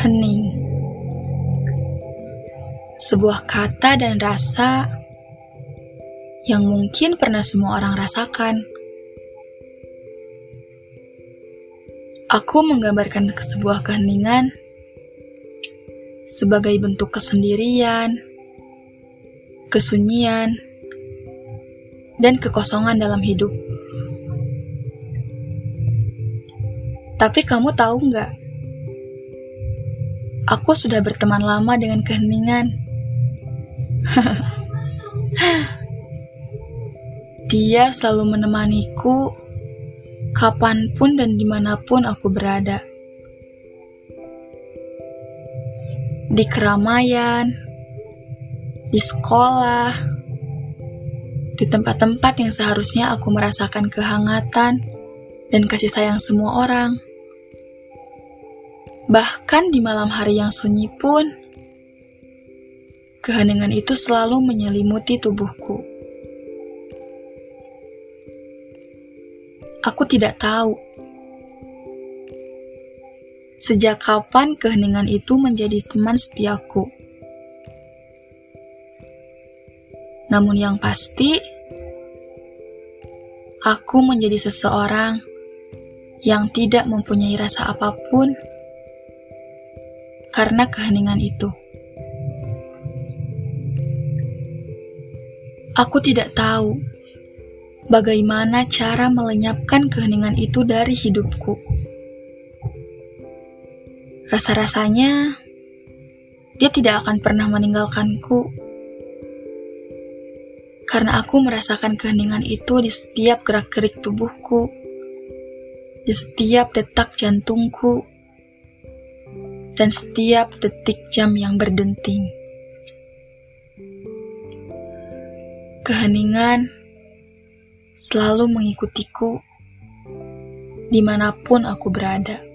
Hening. Sebuah kata dan rasa yang mungkin pernah semua orang rasakan. Aku menggambarkan sebuah keheningan sebagai bentuk kesendirian, kesunyian, dan kekosongan dalam hidup. Tapi kamu tahu nggak? Aku sudah berteman lama dengan keheningan. Dia selalu menemaniku kapan pun dan di mana pun aku berada. Di keramaian, di sekolah, di tempat-tempat yang seharusnya aku merasakan kehangatan dan kasih sayang semua orang. Bahkan di malam hari yang sunyi pun, keheningan itu selalu menyelimuti tubuhku. Aku tidak tahu sejak kapan keheningan itu menjadi teman setiaku. Namun yang pasti, aku menjadi seseorang yang tidak mempunyai rasa apa pun karena keheningan itu. Aku tidak tahu bagaimana cara melenyapkan keheningan itu dari hidupku. Rasa-rasanya dia tidak akan pernah meninggalkanku. Karena aku merasakan keheningan itu di setiap gerak-gerik tubuhku, di setiap detak jantungku, dan setiap detik jam yang berdenting. Keheningan selalu mengikutiku di mana pun aku berada.